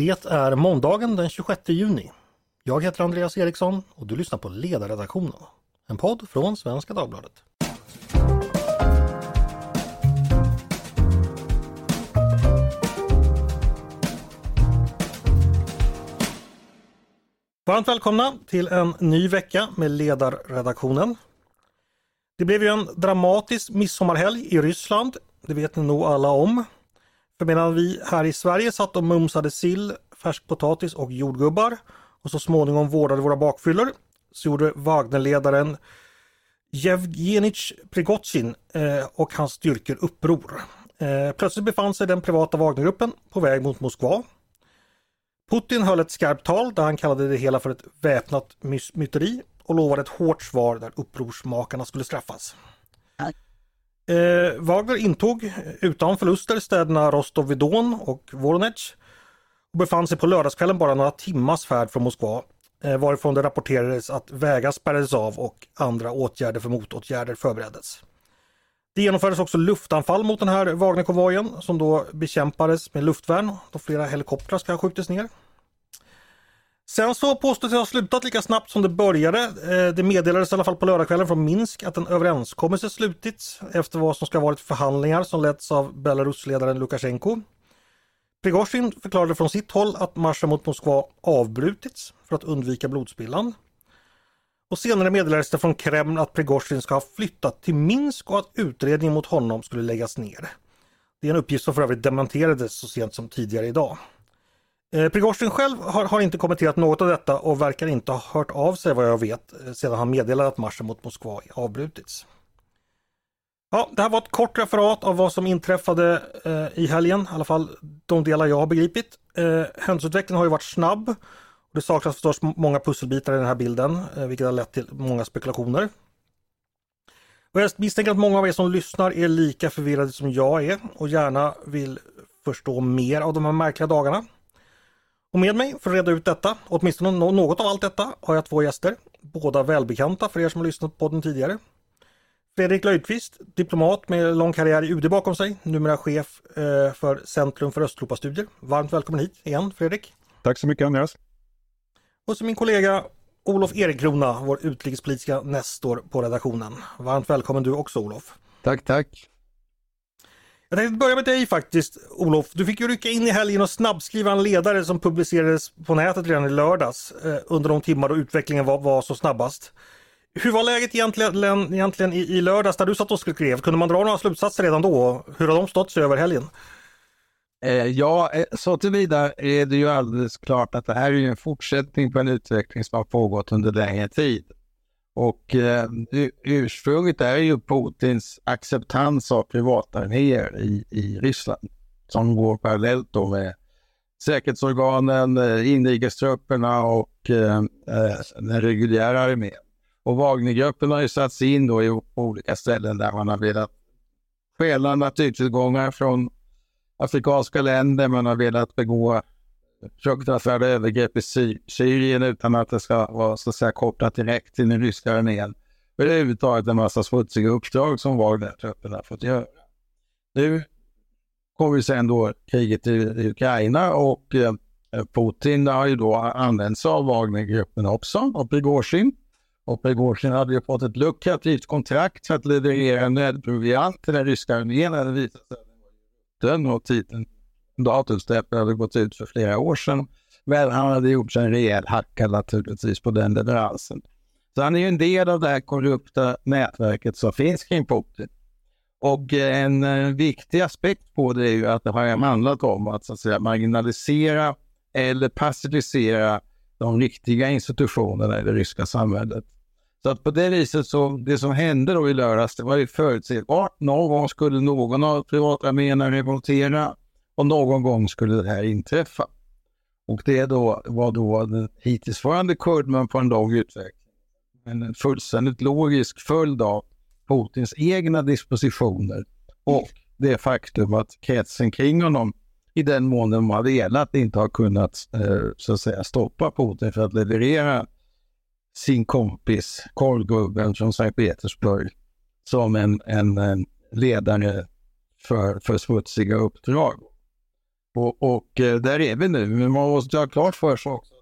Det är måndagen den 26 juni. Jag heter Andreas Eriksson och du lyssnar på Ledarredaktionen. En podd från Svenska Dagbladet. Varmt välkomna till en ny vecka med Ledarredaktionen. Det blev ju en dramatisk midsommarhelg i Ryssland. Det vet ni nog alla om. För medan vi här i Sverige satt och mumsade sill, färskpotatis och jordgubbar och så småningom vårdade våra bakfyllor så gjorde Wagnerledaren Jevgenij Prigozjin eh, och hans styrkor uppror. Eh, plötsligt befann sig den privata Wagnergruppen på väg mot Moskva. Putin höll ett skarpt tal där han kallade det hela för ett väpnat myteri och lovade ett hårt svar där upprorsmakarna skulle straffas. Eh, Wagner intog utan förluster städerna Rostov-Vidon och Voronezh och befann sig på lördagskvällen bara några timmars färd från Moskva eh, varifrån det rapporterades att vägar spärrades av och andra åtgärder för motåtgärder förbereddes. Det genomfördes också luftanfall mot den här Wagnerkonvojen som då bekämpades med luftvärn då flera helikoptrar ska ha skjutits ner. Sen så påstås det ha slutat lika snabbt som det började. Eh, det meddelades i alla fall på lördagskvällen från Minsk att en överenskommelse slutits efter vad som ska ha varit förhandlingar som letts av Belarusledaren Lukasjenko. Prigozjin förklarade från sitt håll att marschen mot Moskva avbrutits för att undvika blodspillan. Och senare meddelades det från Kreml att Prigozjin ska ha flyttat till Minsk och att utredningen mot honom skulle läggas ner. Det är en uppgift som för övrigt dementerades så sent som tidigare idag. Eh, Prigozjin själv har, har, inte kommenterat något av detta och verkar inte ha hört av sig vad jag vet eh, sedan han meddelade att marschen mot Moskva avbrutits. Ja, det här var ett kort referat av vad som inträffade eh, i helgen, i alla fall de delar jag har begripit. Eh, händelseutvecklingen har ju varit snabb. Och det saknas förstås många pusselbitar i den här bilden, eh, vilket har lett till många spekulationer. Och jag misstänker att många av er som lyssnar är lika förvirrade som jag är och gärna vill förstå mer av de här märkliga dagarna. Och med mig för att reda ut detta, åtminstone något av allt detta, har jag två gäster. Båda välbekanta för er som har lyssnat på den tidigare. Fredrik Löjdqvist, diplomat med lång karriär i UD bakom sig, numera chef eh, för Centrum för Östeuropastudier. Varmt välkommen hit igen Fredrik! Tack så mycket Andreas! Och så min kollega Olof Erekrona, vår utrikespolitiska nestor på redaktionen. Varmt välkommen du också Olof! Tack, tack! Jag tänkte börja med dig faktiskt Olof. Du fick ju rycka in i helgen och snabbskriva en ledare som publicerades på nätet redan i lördags eh, under de timmar då utvecklingen var, var så snabbast. Hur var läget egentligen, egentligen i, i lördags när du satt och skrev? Kunde man dra några slutsatser redan då? Hur har de stått sig över helgen? Eh, ja, eh, så tillvida är det ju alldeles klart att det här är en fortsättning på en utveckling som har pågått under längre tid. Och eh, ursprunget är ju Putins acceptans av privatarméer i, i Ryssland som går parallellt då med säkerhetsorganen, eh, inrikestrupperna och eh, eh, den reguljära armén. Och Wagnergruppen har ju satts in då i, på olika ställen där man har velat stjäla naturtillgångar från afrikanska länder, man har velat begå fruktansvärda övergrepp i Sy Syrien utan att det ska vara så att säga, kopplat direkt till den ryska armén. Överhuvudtaget en massa smutsiga uppdrag som Wagner-trupperna fått göra. Nu kommer sen då kriget i Ukraina och eh, Putin har ju då använt sig av Wagnergruppen också och Prigozjin. Och Prigozjin hade ju fått ett lukrativt kontrakt för att leverera nödproviant till den ryska armén. Det visade sig att den var och titeln datumstämpeln hade gått ut för flera år sedan. Men han hade gjort sig en rejäl hacka naturligtvis på den leveransen. Så han är ju en del av det här korrupta nätverket som finns kring Putin. Och eh, en eh, viktig aspekt på det är ju att det har handlat om att, så att säga, marginalisera eller passivisera de riktiga institutionerna i det ryska samhället. Så att på det viset så, det som hände då i lördags, det var ju förutsägbart. Någon gång skulle någon av privatarméerna revoltera och någon gång skulle det här inträffa. Och det då, var då den hittillsvarande kurvan på en lång utveckling. Men en fullständigt logisk följd av Putins egna dispositioner och det faktum att kretsen kring honom i den mån de har velat inte har kunnat eh, så att säga stoppa Putin för att leverera sin kompis korvgubben från Sankt Petersburg som en, en, en ledare för, för smutsiga uppdrag. Och, och eh, där är vi nu, men man måste ha klart för sig också.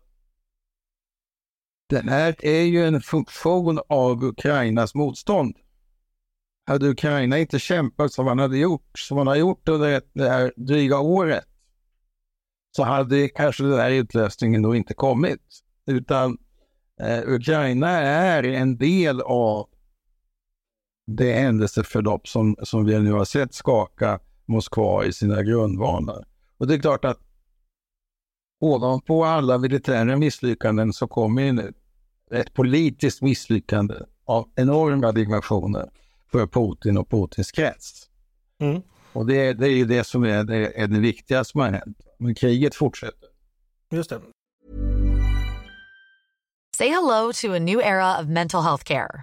Det här är ju en funktion av Ukrainas motstånd. Hade Ukraina inte kämpat som man hade gjort, som man har gjort under det här dryga året, så hade kanske den här utlösningen då inte kommit. Utan eh, Ukraina är en del av det händelseförlopp som, som vi nu har sett skaka Moskva i sina grundvalar. Och det är klart att ovanpå alla militära misslyckanden så kommer nu ett politiskt misslyckande av enorma dimensioner för Putin och Putins krets. Mm. Och det, det är ju det som är det, är det viktigaste som har hänt. Men kriget fortsätter. Just det. Say hello to a new era of mental health care.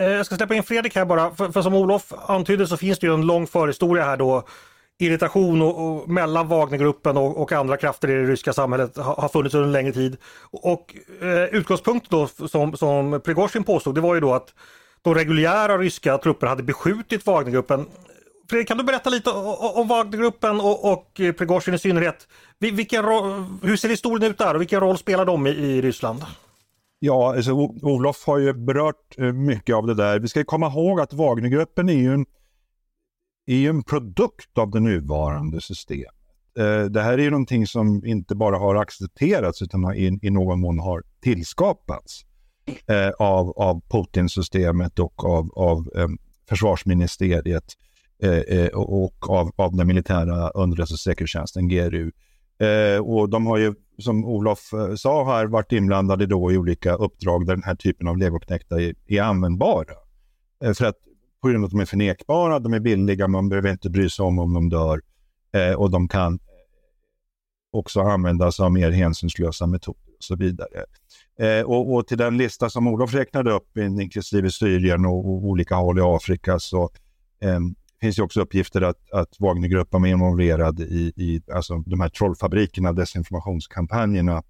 Eh, jag ska släppa in Fredrik här bara, för, för som Olof antydde så finns det ju en lång förhistoria här då irritation och, och mellan Wagnergruppen och, och, andra krafter i det ryska samhället har, har funnits under en längre tid. Och eh, utgångspunkten då som, som Prigozjin påstod det var ju då att de reguljära ryska trupperna hade beskjutit Wagnergruppen. Fredrik, kan du berätta lite om, Wagnergruppen och, och Prigozjin i synnerhet? Vilken hur ser historien ut där och vilken roll spelar de i, i Ryssland? Ja, alltså, Olof har ju berört eh, mycket av det där. Vi ska komma ihåg att Wagnergruppen är ju en är en produkt av det nuvarande systemet. Eh, det här är ju någonting som inte bara har accepterats utan i, i någon mån har tillskapats eh, av, av Putin-systemet och av, av försvarsministeriet och av, av den militära underrättelse och säkerhetstjänsten, GRU. Eh, och de har ju, som Olof eh, sa här, varit inblandade då i olika uppdrag där den här typen av legoknektar är, är användbara. Eh, för att på grund av att de är förnekbara, de är billiga, man behöver inte bry sig om om de dör eh, och de kan också användas av mer hänsynslösa metoder och så vidare. Eh, och, och, till den lista som Olof räknade upp, inklusive Syrien och, och olika håll i Afrika, så eh, finns ju också uppgifter att, att Wagnergruppen var involverad i, i alltså de här trollfabrikerna, desinformationskampanjerna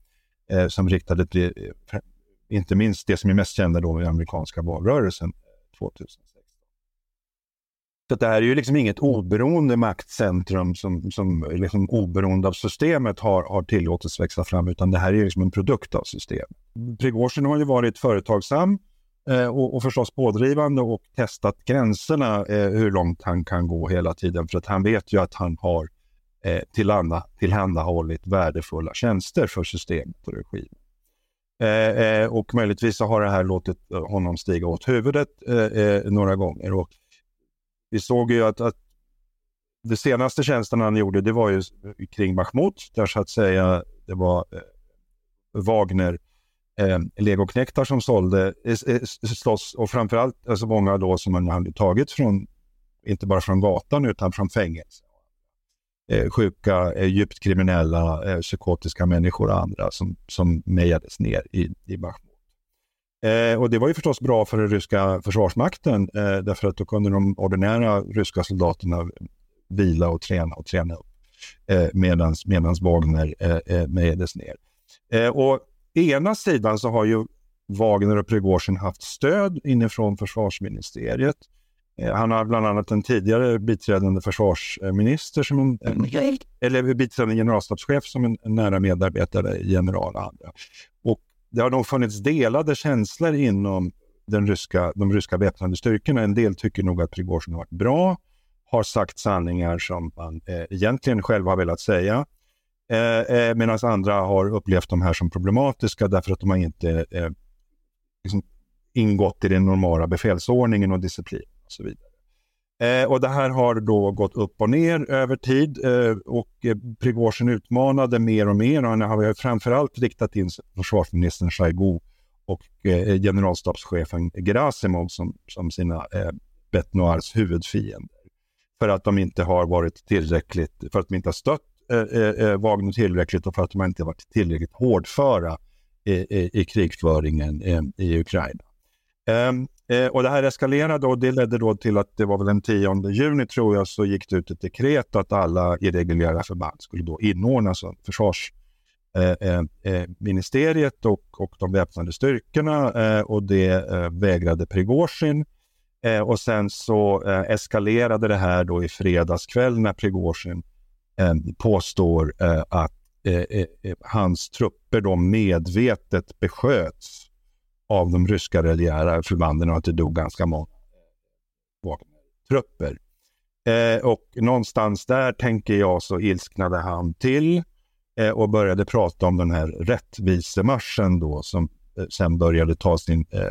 eh, som riktade till, eh, inte minst det som är mest kända då i amerikanska valrörelsen eh, 2016. Så det här är ju liksom inget oberoende maktcentrum som, som liksom oberoende av systemet har, har tillåtits växa fram, utan det här är liksom en produkt av systemet. Prigozjin har ju varit företagsam eh, Eh, och, och förstås pådrivande och testat gränserna eh, hur långt han kan gå hela tiden, för att han vet ju att han har eh, tillhanda, tillhandahållit värdefulla tjänster för systemet och regimen. Eh, eh, och möjligtvis så har det här låtit eh, honom stiga åt huvudet eh, eh några gånger. Och vi såg ju att, att det senaste tjänsten han gjorde det var ju kring Mahmoud där så att säga det var eh, Wagner eh, legoknektar som sålde eh, eh slåss och framförallt alltså många då som man hade tagit från, inte bara från gatan utan från fängelse. Eh, sjuka, eh, djupt kriminella, eh, psykotiska människor och andra som, som mejades ner i, i Bachmut. Eh, och det var ju förstås bra för den ryska försvarsmakten eh, därför att då kunde de ordinära ryska soldaterna vila och träna och träna upp eh, medan Wagner eh, eh mejades ner. Eh, och ena sidan så har ju Wagner och Prigozjin haft stöd inifrån försvarsministeriet. Eh, han har bland annat en tidigare biträdande försvarsminister, som en, eller biträdande generalstabschef som en, en nära medarbetare, general och andra. Och det har nog funnits delade känslor inom den ryska, de ryska väpnade styrkorna. En del tycker nog att Prigozjin har varit bra, har sagt sanningar som man eh, egentligen själv har velat säga. Eh, eh Medan andra har upplevt de här som problematiska därför att de har inte eh, liksom ingått i den normala befälsordningen och disciplin och så vidare. Eh, och det här har då gått upp och ner över tid eh, och eh, Prigozjin utmanade mer och mer och han har framförallt riktat in sig på försvarsministern Shoigu och eh, generalstabschefen Gerasimov som, som sina eh, Betnoirs huvudfiender. För att de inte har varit tillräckligt, för att de inte har stött Eh, eh, eh, Wagner tillräckligt och för att de inte varit tillräckligt hårdföra i, i, i krigföringen eh, i Ukraina. Um, Eh, och det här eskalerade och det ledde då till att det var väl den 10 juni tror jag så gick det ut ett dekret att alla irreguljära förband skulle då inordnas av försvarsministeriet eh, eh, och, och de väpnade styrkorna eh, och det eh, vägrade Prigozjin. Eh, och sen så eskalerade det här då i fredags kväll när Prigozjin Eh, påstår eh, att eh, hans trupper då medvetet besköts av de ryska reguljära förbanden och att det dog ganska många trupper. Eh, och någonstans där tänker jag så ilsknade han till eh, och började prata om den här rättvisemarschen då som eh, sen började ta sin eh,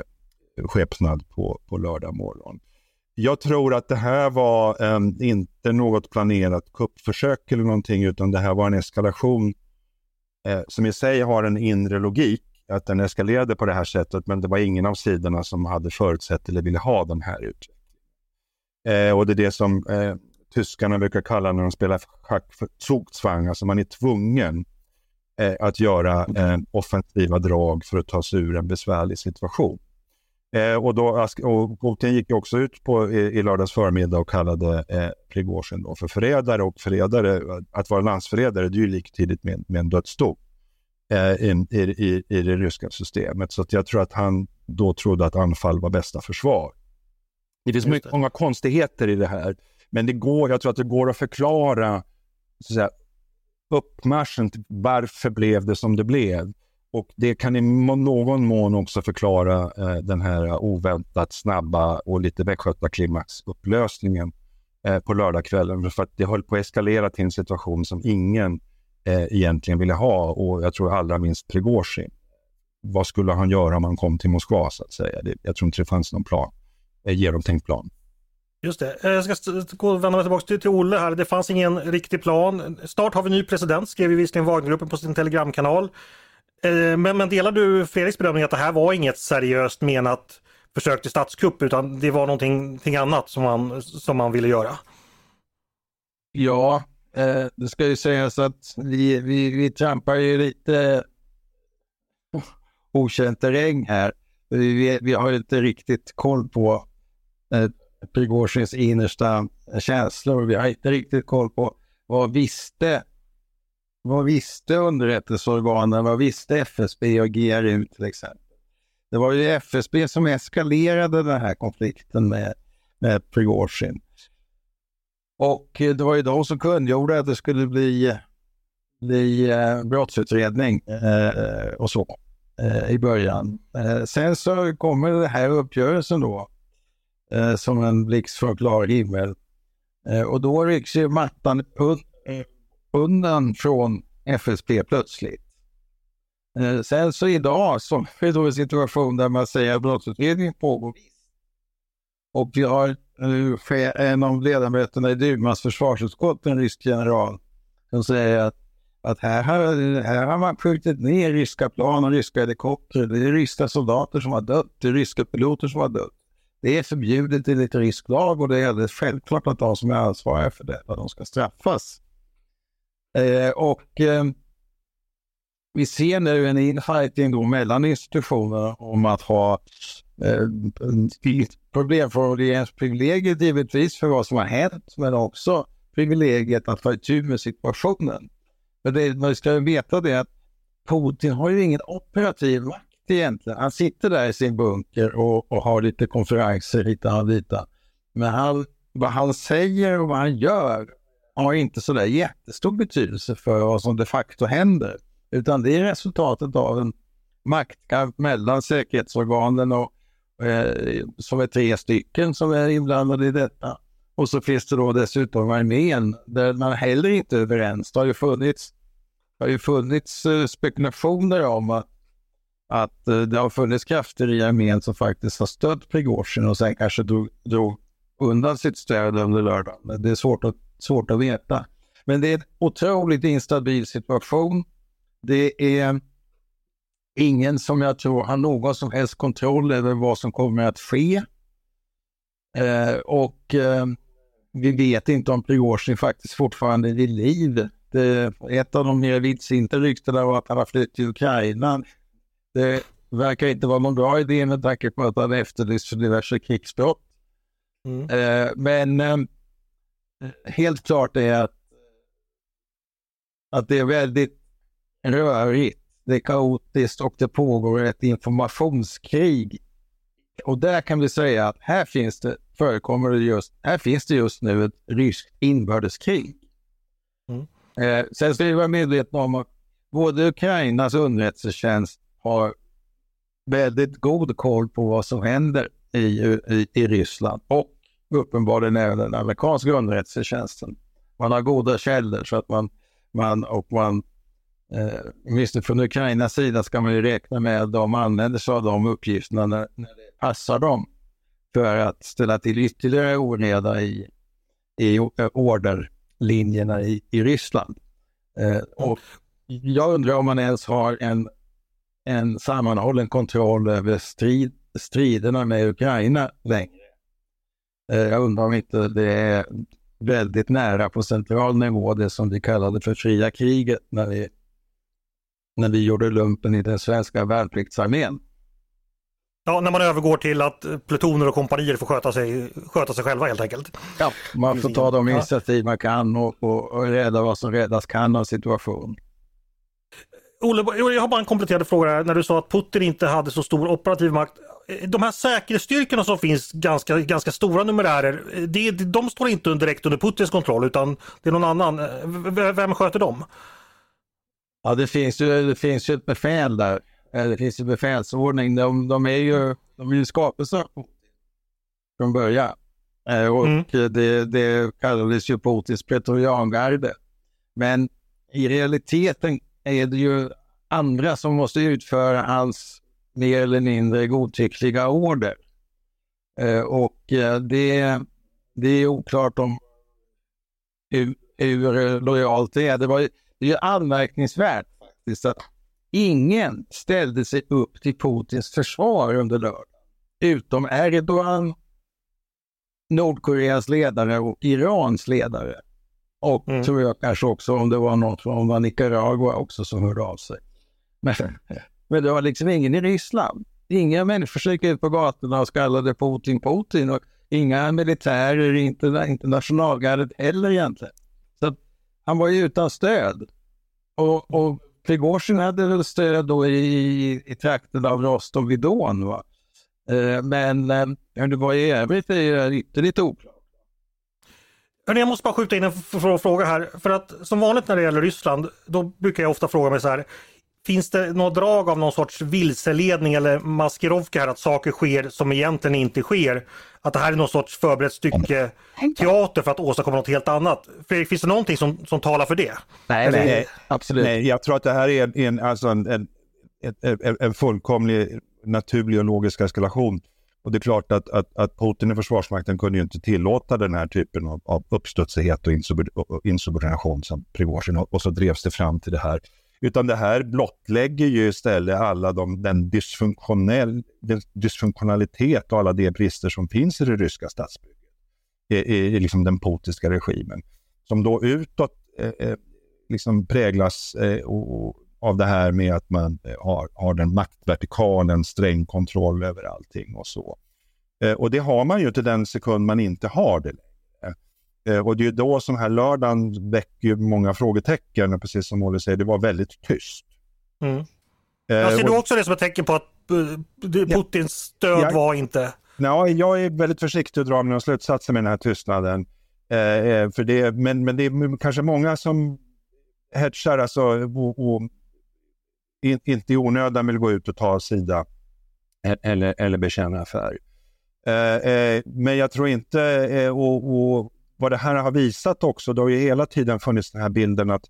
skepnad på, på lördag morgon. Jag tror att det här var um, inte något planerat kuppförsök eller någonting utan det här var en eskalation eh, som i sig har en inre logik att den eskalerade på det här sättet, men det var ingen av sidorna som hade förutsett eller ville ha den här utvecklingen. Eh, och det är det som eh, tyskarna brukar kalla när de spelar schack för Zugzwang, alltså man är tvungen eh, att göra eh, offensiva drag för att ta sig ur en besvärlig situation. Eh, och, då, och Putin gick också ut på, i, i lördags förmiddag och kallade eh, Prigozjin för förrädare och förrädare, att vara landsförrädare det är ju liktydigt med, med en dödsdom eh, i, i, i det ryska systemet. Så jag tror att han då trodde att anfall var bästa försvar. Det finns mycket, många konstigheter i det här, men det går, jag tror att det går att förklara så att säga, uppmarschen, varför blev det som det blev? Och det kan i någon mån också förklara eh, den här oväntat snabba och lite västgötaklimaxupplösningen eh, på lördagskvällen. För att det höll på att eskalera till en situation som ingen eh, egentligen ville ha och jag tror allra minst Prigozjin. Vad skulle han göra om han kom till Moskva så att säga? Det, jag tror inte det fanns någon plan, eh, genomtänkt plan. Just det. Eh, jag ska gå vända mig tillbaka till, till Olle här. Det fanns ingen riktig plan. Snart har vi ny president, skrev ju visserligen Wagnergruppen på sin telegramkanal. Eh, men, men delar du Fredriks bedömning att det här var inget seriöst menat försök till statskupp utan det var någonting, någonting annat som man, som man ville göra? Ja, Eh, det ska ju sägas att vi, vi, vi trampar ju lite eh, okänd terräng här. Vi, vi har inte riktigt koll på eh, Prigozjins innersta eh, känslor. Vi har inte riktigt koll på vad visste vad visste underrättelseorganen, vad visste FSB och GRU till exempel? Det var ju FSB som eskalerade den här konflikten med, med Prigozjin. Och eh, det var ju de som kungjorde att det skulle bli, bli eh, brottsutredning eh, och så eh, i början. Eh, sen så kommer den här uppgörelsen då eh, som en blixt från klar himmel. Eh, och då rycks ju mattan eh, undan från FSP plötsligt. Eh, sen så idag så är vi då en situation där man säger att brottsutredningen pågår och vi har eh, en av ledamöterna i Dumas försvarsutskott, en rysk general, som säger att, att här, har, här har man skjutit ner ryska plan och ryska helikoptrar. Det är ryska soldater som har dött, det är ryska piloter som har dött. Det är förbjudet enligt rysk lag och det är alldeles självklart att de som är ansvariga för det, de ska straffas. Eh, och eh, vi ser nu en infighting mellan institutionerna om att ha eh, problemformuleringsprivilegiet givetvis för vad som har hänt, men också privilegiet att ta itu med situationen. Men det, man ska ju veta det att Putin har ju ingen operativ makt egentligen. Han sitter där i sin bunker och, och har lite konferenser hit och dit. Men han, vad han säger och vad han gör har inte så där jättestor betydelse för vad som de facto händer. Utan det är resultatet av en maktkamp mellan säkerhetsorganen och eh, som är tre stycken som är inblandade i detta. Och så finns det då dessutom armén där man heller inte är överens. Det har ju funnits, har ju funnits eh, spekulationer om att, att eh, det har funnits krafter i armén som faktiskt har stött Prigozjin och sen kanske drog, drog undan sitt stöd under lördagen. Det är svårt att, svårt att veta. Men det är en otroligt instabil situation. Det är ingen som jag tror har någon som helst kontroll över vad som kommer att ske. Eh, och eh, vi vet inte om Prigozjin faktiskt fortfarande är vid liv. Det, ett av de mer vildsinta ryktena var att han har flytt till Ukraina. Det verkar inte vara någon bra idé med tanke på att han efterlysts för diverse krigsbrott. Mm. Eh, men eh, helt klart är att, att det är väldigt rörigt, det är kaotiskt och det pågår ett informationskrig. Och där kan vi säga att här finns det, förekommer det just, här finns det just nu ett ryskt inbördeskrig. Mm. Eh, sen ska vi vara medvetna om att både Ukrainas underrättelsetjänst har väldigt god koll på vad som händer i, i, i Ryssland och uppenbarligen även den amerikanska underrättelsetjänsten. Man har goda källor så att man, man och man eh, åtminstone från Ukrainas sida ska man ju räkna med att de använder sig av de uppgifterna när, när det passar dem för att ställa till ytterligare oreda i, i orderlinjerna i, i Ryssland. Eh, och jag undrar om man ens har en, en sammanhållen kontroll över strid, striderna med Ukraina längre. Eh, jag undrar om inte det är väldigt nära på central nivå, det som vi kallade för fria kriget när vi, när vi gjorde lumpen i den svenska värnpliktsarmén. Ja, när man övergår till att plutoner och kompanier får sköta sig, sköta sig själva helt enkelt. Ja, man får ta de initiativ man kan och, och, och rädda vad som räddas kan av situationen. Olle, jag har bara en kompletterande fråga. Här. När du sa att Putin inte hade så stor operativ makt. De här säkerhetsstyrkorna som finns, ganska, ganska stora numerärer, det, de står inte direkt under Putins kontroll utan det är någon annan. Vem sköter dem? Ja, det finns ju, det finns ju ett befäl där. Det finns ju befälsordning. De, de är ju, de är ju skapelser från början. Eh, och mm. det, det kallades ju Putins pretoriangarde. Men i realiteten är det ju andra som måste utföra hans mer eller mindre godtyckliga order. Eh, och eh, det, det är oklart om hur, hur lojalt det är. Det, var, det är anmärkningsvärt faktiskt att ingen ställde sig upp till Putins försvar under lördagen. Utom Erdogan, Nordkoreas ledare och Irans ledare. Och mm. tror jag kanske också om det var någon från Nicaragua också som hörde av sig. Men, men det var liksom ingen i Ryssland. Inga människor gick ut på gatorna och skallade Putin Putin och inga militärer, inte, inte nationalgardet heller egentligen. Så han var ju utan stöd. Och, och Prigozjin hade väl stöd då i, i trakten av Rostov-Vidon. Eh, men eh, hur det var i övrigt är ytterligt oklart. Hörrni, jag måste bara skjuta in en fråga här. För att som vanligt när det gäller Ryssland, då brukar jag ofta fråga mig så här. Finns det något drag av någon sorts vilseledning eller maskerovka här att saker sker som egentligen inte sker? Att det här är någon sorts förberett stycke teater för att åstadkomma något helt annat? Fredrik, finns det någonting som, som talar för det? Nej, nej, absolut. Nej, jag tror att det här är en, alltså en, en, en, en fullkomlig naturlig och logisk eskalation. Och det är klart att, att, att Putin och Försvarsmakten kunde ju inte tillåta den här typen av, av uppstudsighet och insubordination som Prigozjin och så drevs det fram till det här. Utan det här blottlägger ju istället alla de, den, dysfunktionell, den dysfunktionalitet och alla de brister som finns i det ryska statsbygget. I, i, i liksom den putiska regimen. Som då utåt eh, eh liksom präglas eh, och, av det här med att man eh, har, har den maktvertikalen, sträng kontroll över allting och så. Eh, och det har man ju till den sekund man inte har det längre. Eh, och det är då som här lördagen väcker många frågetecken, och precis som Olle säger, det var väldigt tyst. Mm. Jag ser du också det som ett tecken på att Putins stöd ja, var inte... Ja, jag är väldigt försiktig att dra några slutsatser med den här tystnaden. Eh, för det, men, men det är kanske många som hedgar alltså, och, och in, inte i onödan vill gå ut och ta sida e-, eller, eller bekänna affär. Eh, eh, men jag tror inte, eh, och, och, vad det här har visat också, det har ju hela tiden funnits den här bilden att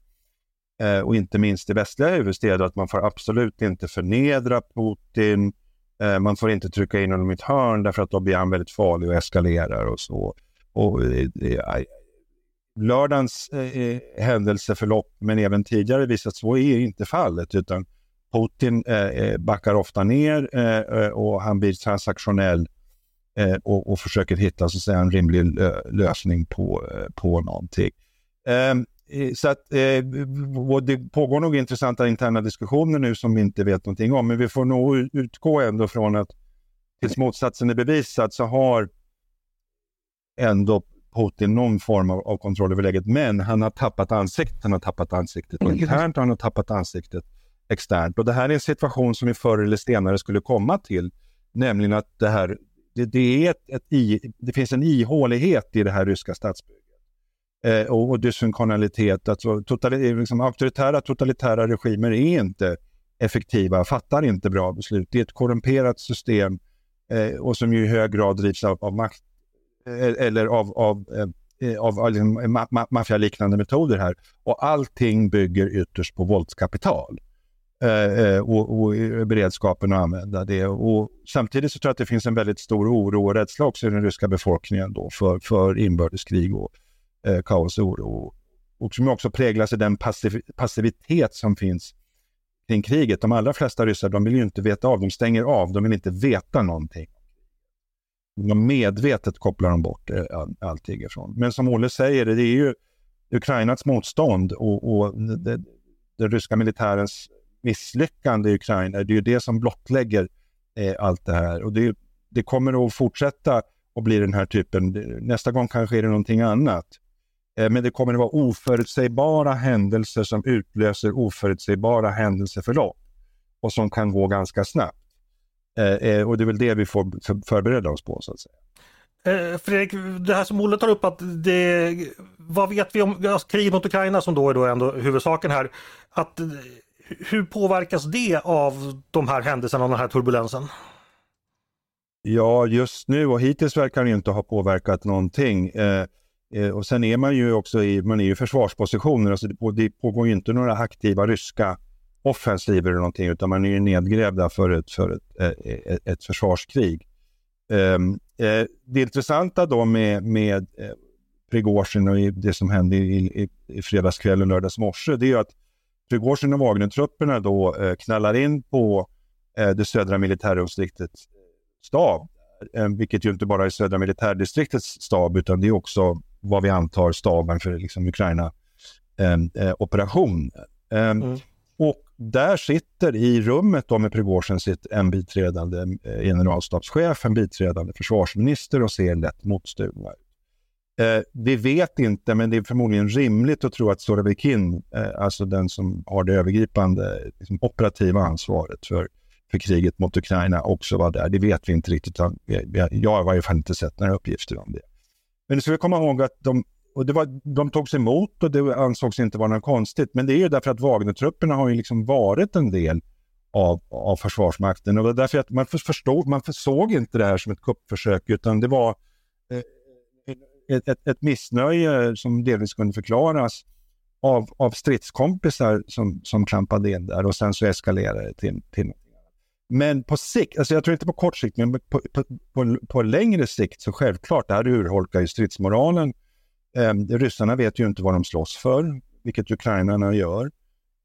eh, och inte minst i västliga huvudstäder att man får absolut inte förnedra Putin. Eh, man får inte trycka in honom i ett hörn därför att då blir han väldigt farlig och eskalerar och så. Och, eh, eh lördagens eh, eh, händelseförlopp, men även tidigare visat så är inte fallet, utan Putin eh, backar ofta ner eh, och han blir transaktionell eh, och, och, försöker hitta så att säga, en rimlig lösning på, på någonting. Ehm, så att, det pågår nog intressanta interna diskussioner nu som vi inte vet någonting om, men vi får nog utgå ändå från att tills motsatsen är bevisad så har ändå Putin någon form av, av kontroll över läget. Men han har tappat ansiktet. Han har tappat ansiktet mm. internt och han har tappat ansiktet externt. Och det här är en situation som vi förr eller senare skulle komma till. Nämligen att det här, det, det är ett, ett i, det finns en ihålighet i det här ryska statsbygget. Eh, och, och dysfunktionalitet, alltså totali, liksom, auktoritära totalitära regimer är inte effektiva, fattar inte bra beslut. Det är ett korrumperat system eh, och som ju i hög grad drivs av, av makt Eh, eller av, av, eh, eh av, av liksom, ma ma maffialiknande metoder här. Och allting bygger ytterst på våldskapital. Eh, eh, och, och beredskapen att använda det. Och samtidigt så tror jag att det finns en väldigt stor oro och rädsla också i den ryska befolkningen då för, för inbördeskrig och eh, kaos och oro. Och som också präglas av den passiv passivitet som finns kring kriget. De allra flesta ryssar de vill ju inte veta av, de stänger av, de vill inte veta någonting de medvetet kopplar de bort eh, all, allting ifrån. Men som Olle säger, det är ju Ukrainas motstånd och, och det, den ryska militärens misslyckande i Ukraina, det är ju det som blottlägger eh, allt det här. Och det, det kommer att fortsätta att bli den här typen, nästa gång kanske är det någonting annat. Eh, men det kommer att vara oförutsägbara händelser som utlöser oförutsägbara händelseförlopp och som kan gå ganska snabbt. Eh, eh och det är väl det vi får förbereda oss på så att säga. Eh, Fredrik, det här som Olle tar upp att det, vad vet vi om kriget mot Ukraina som då är då ändå huvudsaken här. Att, hur påverkas det av de här händelserna och den här turbulensen? Ja, just nu och hittills verkar det inte ha påverkat någonting. Eh, eh, och sen är man ju också i, man är i försvarspositioner, alltså det, det pågår ju inte några aktiva ryska offensiver eller någonting utan man är ju nedgrävda för ett, för ett, eh, ett, ett försvarskrig. Ehm, eh, det intressanta då med, med eh, Prigozjin och det som hände i, i, i fredagskväll och lördags morse det är ju att Prigozjin och Wagnertrupperna då eh, knallar in på eh, det södra militärdistriktets stab. Eh, vilket ju inte bara är södra militärdistriktets stab utan det är också vad vi antar staben för liksom, Ukraina-operation. Mm. Och där sitter i rummet då med Prigozjin sitt en biträdande generalstabschef, en biträdande försvarsminister och ser lätt motstulna ut. Eh, vi vet inte, men det är förmodligen rimligt att tro att Storavikin, eh, alltså den som har det övergripande liksom, operativa ansvaret för, för kriget mot Ukraina, också var där. Det vet vi inte riktigt. Jag har i varje fall inte sett några uppgifter om det. Men det ska vi komma ihåg att de och det var, de togs emot och det ansågs inte vara något konstigt. Men det är ju därför att Wagnertrupperna har ju liksom varit en del av, av Försvarsmakten. Och det var därför att man förstod, man såg inte det här som ett kuppförsök utan det var eh, ett, ett, ett missnöje som delvis kunde förklaras av, av stridskompisar som, som klampade in där och sen så eskalerade det till, till men på sikt, alltså jag tror inte på kort sikt, men på, på, på, på längre sikt så självklart, det här urholkar ju stridsmoralen Eh, ryssarna vet ju inte vad de slåss för, vilket ukrainarna gör.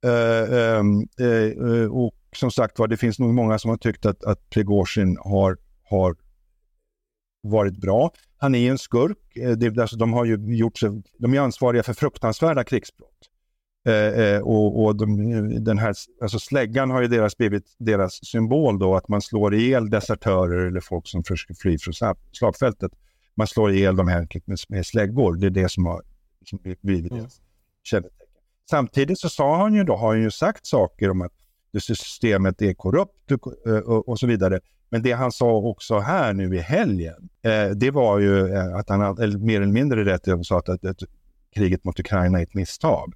Eh, ehm, eh, eh, och som sagt var, det finns nog många som har tyckt att, att Prigozjin har, har varit bra. Han är en skurk. Eh, det, alltså, de, har ju gjort sig, de är ansvariga för fruktansvärda krigsbrott. Eh, eh, och, och de, den här, alltså släggan har ju deras blivit deras symbol då, att man slår ihjäl desertörer eller folk som försöker fly från slagfältet man slår ihjäl dem enkelt med, med släggor. Det är det som har som blivit mm. kännetecken. Samtidigt så sa han ju då, har han ju sagt saker om att systemet är korrupt och, och, och, så vidare. Men det han sa också här nu i helgen, eh, det var ju eh, att han hade mer eller mindre rätt i sa att, att, att kriget mot Ukraina är ett misstag.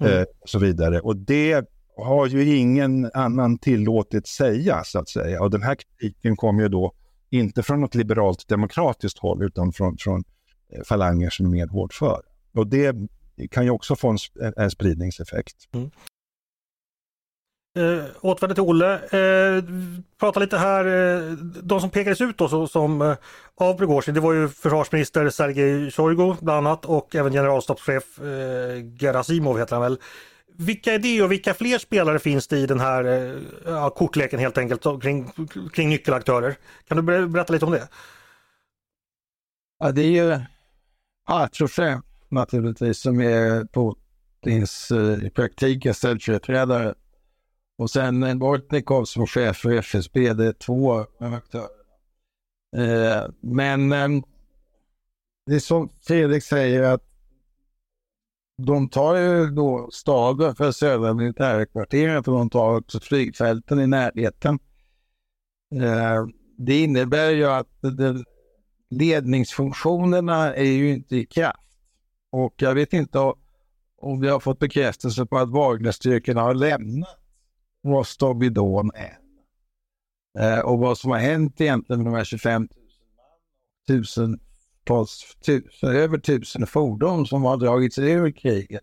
Mm. Eh, och så vidare. Och det har ju ingen annan tillåtit säga så att säga. Och den här kritiken kom ju då inte från något liberalt demokratiskt håll utan från, från eh, falanger som är mer hårdför. Och det kan ju också få en, en spridningseffekt. Mm. Eh, återvänder till Olle. Eh, prata lite här, eh, de som pekades ut då så, som eh, av Prigozjin, det var ju försvarsminister Sergej Sjojgu bland annat och även generalstabschef eh, Gerasimov heter han väl. Vilka är det och vilka fler spelare finns det i den här eh, kortleken helt enkelt kring, kring nyckelaktörer? Kan du berätta lite om det? Ja, det är ju Patrushev naturligtvis som är Putins eh, i praktiken ställföreträdare och sen en Bortnikov som chef för FSB, det är två aktörer. Eh, men eh, det är som Fredrik säger att de tar ju då staden för södra militärkvarteret och de tar också flygfälten i närheten. Eh, det innebär ju att det, ledningsfunktionerna är ju inte i kraft. Och jag vet inte om vi har fått bekräftelse på att Wagnerstyrkorna har lämnat vad Don är Eh, och vad som har hänt egentligen med de här 25 000 tusentals, tusen, över tusen fordon som har dragits ur kriget.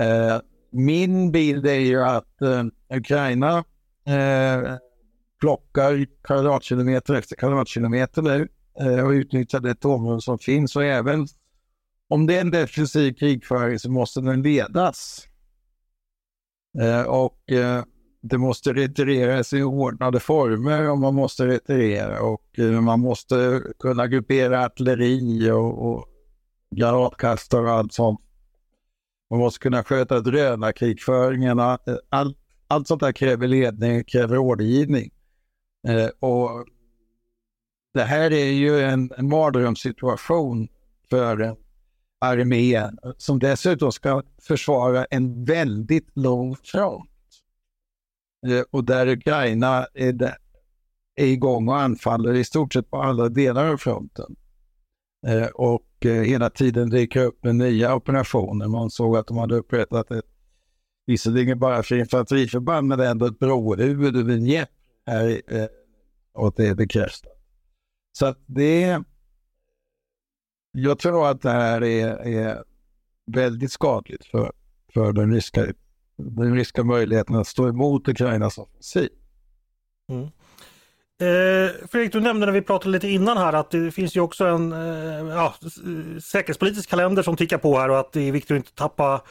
Eh, min bild är ju att eh, Ukraina eh, plockar kvadratkilometer efter kvadratkilometer nu eh, och utnyttjar det tomrum som finns och även om det är en defensiv krigföring så måste den ledas. Eh, och eh, det måste retireras i ordnade former och man måste retirera och eh, man måste kunna gruppera artilleri och, och granatkastare och allt sånt. Man måste kunna sköta drönarkrigföringen. Eh, allt, allt sånt där kräver ledning, kräver rådgivning. Eh, och det här är ju en, en mardrömssituation för en armé som dessutom ska försvara en väldigt lång front. Eh, och där Ukraina är, där, är igång och anfaller i stort sett på alla delar av fronten. Eh, och eh, hela tiden dyker upp med nya operationer. Man såg att de hade upprättat ett, visserligen bara för infanteriförband, men ändå ett brohuvud och vinjett här och det är bekräftat. Så att det jag tror att det här är, är väldigt skadligt för, för den, ryska, den ryska möjligheten att stå emot Ukrainas offensiv. Mm. Eh, Fredrik, du nämnde när vi pratade lite innan här att det finns ju också en eh, ja, säkerhetspolitisk kalender som tickar på här och att det är viktigt att inte tappa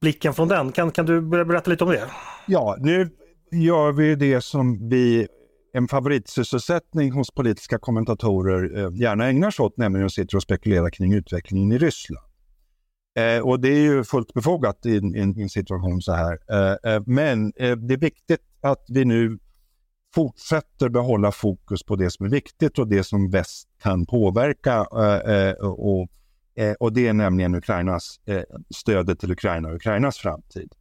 blicken från den. Kan, kan du berätta lite om det? Ja, nu gör vi det som vi en favoritsysselsättning hos politiska kommentatorer eh, gärna ägnar sig åt, nämligen att sitta och spekulera kring utvecklingen i Ryssland. Eh, och det är ju fullt befogat i, i, i en situation så här. Eh, eh men eh, det är viktigt att vi nu fortsätter behålla fokus på det som är viktigt och det som väst kan påverka. Eh, eh och, eh, och det är nämligen Ukrainas, eh, stödet till Ukraina och Ukrainas framtid.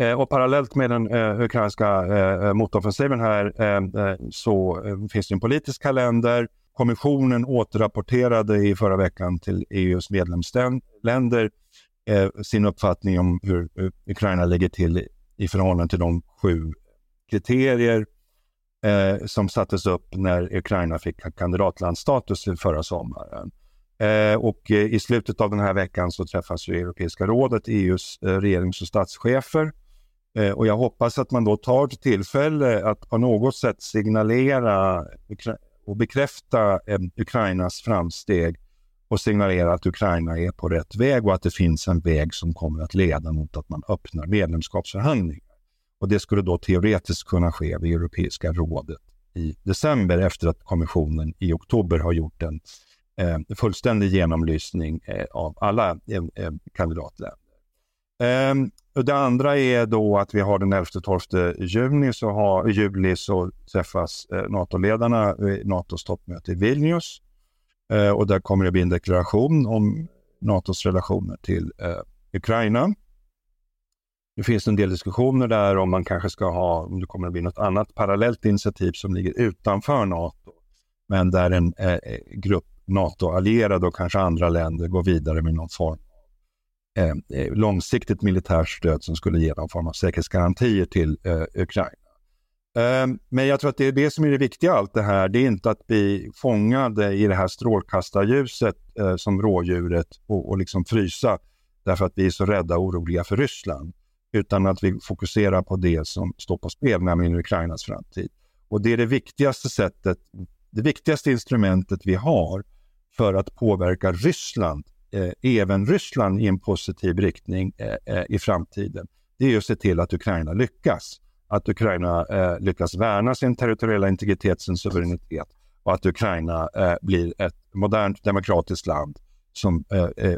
Eh, och parallellt med den eh, ukrainska eh, eh motoffensiven här eh, eh, så eh, finns det en politisk kalender. Kommissionen återrapporterade i förra veckan till EUs medlemsländer sin uppfattning om hur Ukraina ligger till i förhållande till de sju kriterier som sattes upp när Ukraina fick kandidatlandsstatus förra sommaren. och i slutet av den här veckan så träffas ju Europeiska rådet, EUs regerings och statschefer Eh, och jag hoppas att man då tar tillfälle att på något sätt signalera och bekräfta eh, Ukrainas framsteg och signalera att Ukraina är på rätt väg och att det finns en väg som kommer att leda mot att man öppnar medlemskapsförhandlingar. Och det skulle då teoretiskt kunna ske vid Europeiska rådet i december efter att kommissionen i oktober har gjort en eh, fullständig genomlysning eh, av alla eh, eh kandidatländer. Um, det andra är då att vi har den 11-12 juni så har, juli så träffas eh, NATO-ledarna vid NATOs toppmöte i Vilnius. Eh, och där kommer det bli en deklaration om NATOs relationer till eh, Ukraina. Det finns en del diskussioner där om man kanske ska ha, om det kommer att bli något annat parallellt initiativ som ligger utanför NATO. Men där en eh, eh grupp NATO-allierade och kanske andra länder går vidare med någon form Eh, eh, långsiktigt militärt stöd som skulle ge någon form av säkerhetsgarantier till eh, Ukraina. Eh, men jag tror att det är det som är det viktiga allt det här. Det är inte att bli fångade i det här strålkastarljuset eh, som rådjuret och, och liksom frysa därför att vi är så rädda och oroliga för Ryssland. Utan att vi fokuserar på det som står på spel, nämligen Ukrainas framtid. Och det är det viktigaste sättet, det viktigaste instrumentet vi har för att påverka Ryssland, Eh, även Ryssland i en positiv riktning eh, eh, i framtiden. Det är att se till att Ukraina lyckas. Att Ukraina lyckas värna sin territoriella integritet, sin suveränitet och att Ukraina blir ett modernt demokratiskt land som,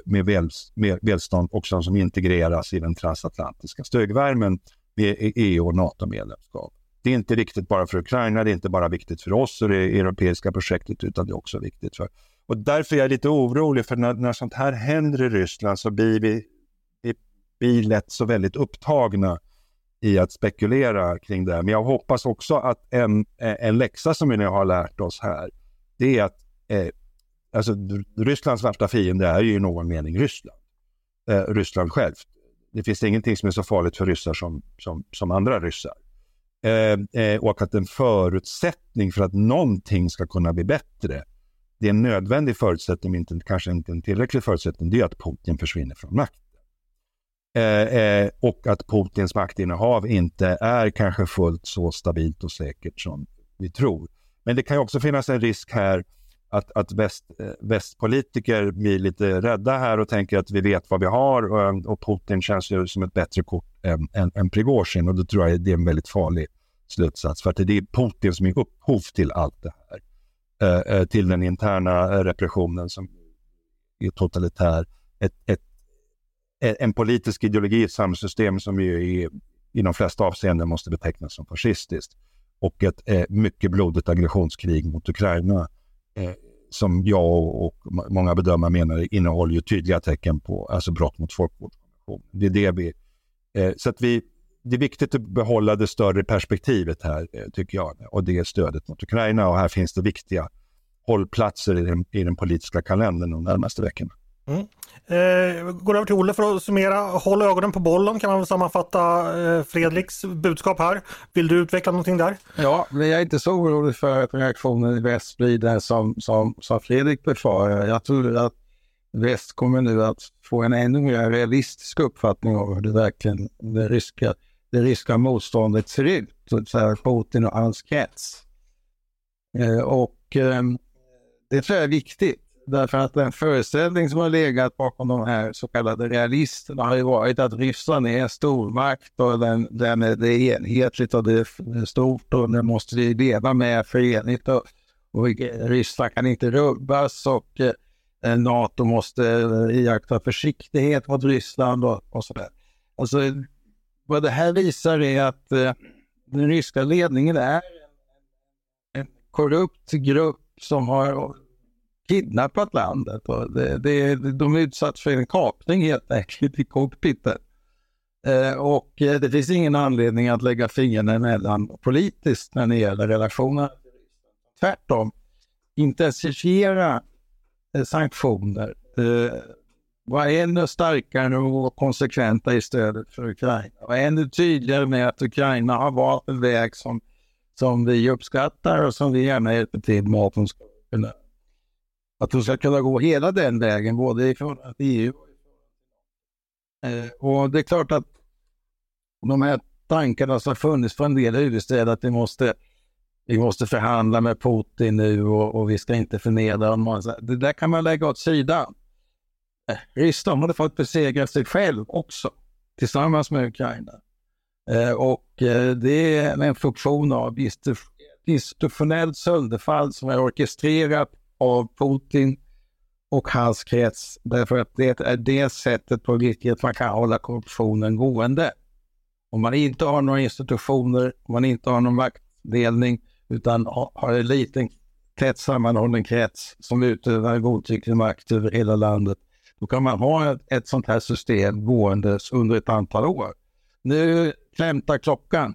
med, väl, med välstånd och som integreras i den transatlantiska stögvärmen med EU och NATO-medlemskap. Det är inte riktigt bara för Ukraina, det är inte bara viktigt för oss och det europeiska projektet utan det är också viktigt för... Och därför är jag lite orolig för när, när sånt här händer i Ryssland så blir vi, vi blir lätt så väldigt upptagna i att spekulera kring det. Men jag hoppas också att en, en läxa som vi nu har lärt oss här, det är att eh, alltså, Rysslands värsta fiende är ju i någon mening Ryssland. Eh, Ryssland självt. Det finns ingenting som är så farligt för ryssar som, som, som andra ryssar. Eh, eh, och att en förutsättning för att någonting ska kunna bli bättre, det är en nödvändig förutsättning, inte, kanske inte en tillräcklig förutsättning, det är att Putin försvinner från makten. Eh, eh, och att Putins maktinnehav inte är kanske fullt så stabilt och säkert som vi tror. Men det kan också finnas en risk här att, att väst, eh, västpolitiker blir lite rädda här och tänker att vi vet vad vi har och, eh, och Putin känns ju som ett bättre kort än, än, än Prigozjin och då tror jag det är en väldigt farlig slutsats för att det är Putin som är upphov till allt det här. Eh, eh, till den interna repressionen som är totalitär. Ett, ett, eh, en politisk ideologi, ett samhällssystem som ju i, i de flesta avseenden måste betecknas som fascistiskt. Och ett eh, mycket blodigt aggressionskrig mot Ukraina eh, som jag och många bedömare menar innehåller ju tydliga tecken på alltså brott mot folkmordskonventionen. Det är det vi... Eh, så att vi, det är viktigt att behålla det större perspektivet här, eh, tycker jag, och det är stödet mot Ukraina. Och här finns det viktiga hållplatser i den, i den politiska kalendern de närmaste veckorna. Mm. Eh, går över till Olle för att summera. Håll ögonen på bollen kan man väl sammanfatta eh, Fredriks budskap här. Vill du utveckla någonting där? Ja, men jag är inte så orolig för att reaktionen i väst blir den som, som, som Fredrik befarar. Jag tror att väst kommer nu att få en ännu mer realistisk uppfattning av hur det verkligen det ryska, det ryska motståndet ser ut. Så här Putin och hans krets. Eh, och ehm, det tror jag är viktigt. Därför att den föreställning som har legat bakom de här så kallade realisterna har ju varit att Ryssland är en stormakt och den, den är, det är enhetligt och det är stort och det måste vi leva med förenligt och, och Ryssland kan inte rubbas och eh, NATO måste eh, iaktta försiktighet mot Ryssland och, och sådär. Alltså, vad det här visar är att eh, den ryska ledningen är en korrupt grupp som har kidnappat landet. Och det, det, de är utsatta för en kapning helt enkelt i cockpiten. Eh, och eh, det finns ingen anledning att lägga fingrarna emellan politiskt när det gäller relationer. Tvärtom, intensifiera eh, sanktioner. Eh, vara var ännu starkare och konsekventa i stödet för Ukraina. Var ännu tydligare med att Ukraina har valt en väg som, som vi uppskattar och som vi gärna hjälper till med att de ska kunna att de ska kunna gå hela den vägen, både i förhållande till EU eh, och det är klart att de här tankarna som har funnits för en del huvudstäder att vi måste, vi måste förhandla med Putin nu och, och vi ska inte förnedra honom. Det där kan man lägga åt sidan. Ryssland hade fått besegra sig själv också tillsammans med Ukraina. Eh, och eh, det är en funktion av institutionellt sönderfall som är orkestrerat av Putin och hans krets därför att det är det sättet på vilket man kan hålla korruptionen gående. Om man inte har några institutioner, om man inte har någon maktdelning utan har en liten tätt sammanhållen krets som utövar godtycklig makt över hela landet, då kan man ha ett, ett sånt här system gåendes under ett antal år. Nu klämtar klockan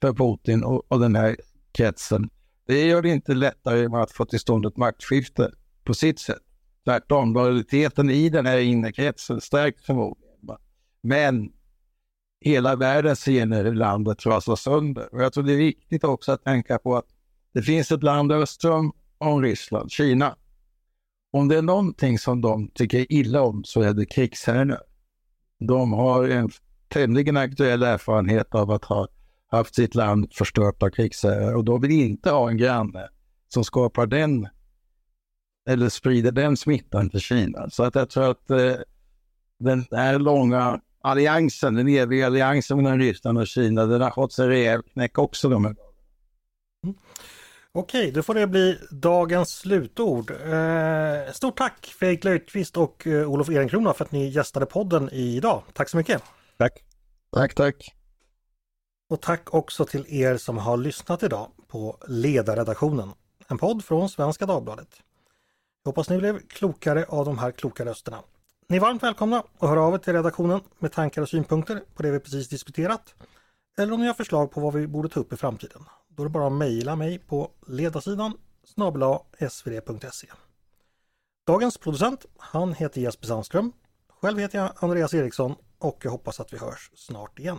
för Putin och, och den här kretsen det gör det inte lättare att få till stånd ett maktskifte på sitt sätt. Tvärtom, lojaliteten i den här inre kretsen stärks förmodligen. Men hela världen ser när landet trasas sönder. Och jag tror det är viktigt också att tänka på att det finns ett land öster om Ryssland, Kina. Om det är någonting som de tycker illa om så är det krigsherrar. De har en tämligen aktuell erfarenhet av att ha haft sitt land förstört av krigsherrar och de vill inte ha en granne som skapar den eller sprider den smittan till Kina. Så att jag tror att eh, den här långa alliansen, den eviga alliansen mellan Ryssland och Kina, den har fått sig en rejäl knäck också. De här. Okej, då får det bli dagens slutord. Eh, stort tack Fredrik Löjtqvist och eh, Olof Ehrenkrona för att ni gästade podden idag. Tack så mycket! Tack! Tack, tack! Och tack också till er som har lyssnat idag på Ledarredaktionen, en podd från Svenska Dagbladet. Jag hoppas ni blev klokare av de här kloka rösterna. Ni är varmt välkomna att höra av er till redaktionen med tankar och synpunkter på det vi precis diskuterat. Eller om ni har förslag på vad vi borde ta upp i framtiden. Då är det bara att mejla mig på ledarsidan snabla svd.se. Dagens producent, han heter Jesper Sandström. Själv heter jag Andreas Eriksson och jag hoppas att vi hörs snart igen.